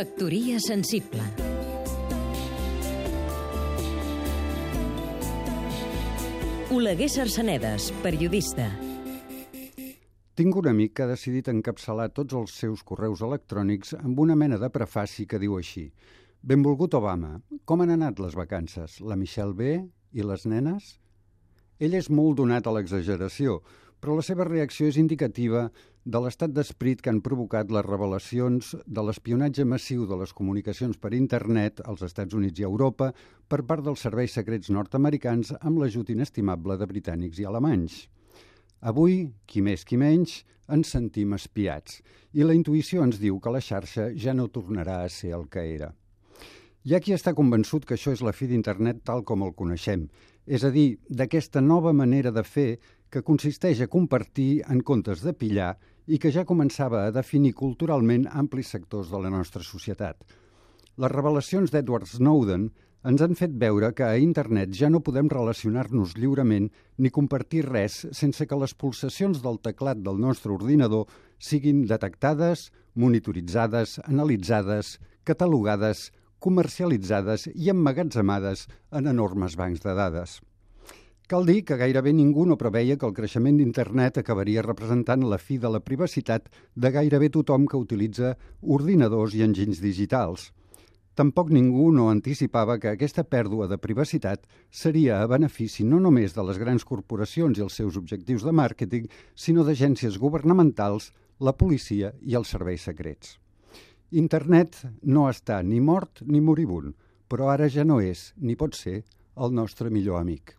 Factoria sensible Oleguer Sarsenedes, periodista Tinc un amic que ha decidit encapçalar tots els seus correus electrònics amb una mena de prefaci que diu així Benvolgut Obama, com han anat les vacances? La Michelle bé? I les nenes? Ell és molt donat a l'exageració, però la seva reacció és indicativa de l'estat d'esprit que han provocat les revelacions de l'espionatge massiu de les comunicacions per internet als Estats Units i Europa per part dels serveis secrets nord-americans amb l'ajut inestimable de britànics i alemanys. Avui, qui més qui menys, ens sentim espiats i la intuïció ens diu que la xarxa ja no tornarà a ser el que era. Hi ha qui està convençut que això és la fi d'internet tal com el coneixem, és a dir, d'aquesta nova manera de fer que consisteix a compartir en comptes de pillar i que ja començava a definir culturalment amplis sectors de la nostra societat. Les revelacions d'Edward Snowden ens han fet veure que a internet ja no podem relacionar-nos lliurement ni compartir res sense que les pulsacions del teclat del nostre ordinador siguin detectades, monitoritzades, analitzades, catalogades, comercialitzades i emmagatzemades en enormes bancs de dades. Cal dir que gairebé ningú no preveia que el creixement d'internet acabaria representant la fi de la privacitat de gairebé tothom que utilitza ordinadors i enginys digitals. Tampoc ningú no anticipava que aquesta pèrdua de privacitat seria a benefici no només de les grans corporacions i els seus objectius de màrqueting, sinó d'agències governamentals, la policia i els serveis secrets. Internet no està ni mort ni moribund, però ara ja no és, ni pot ser, el nostre millor amic.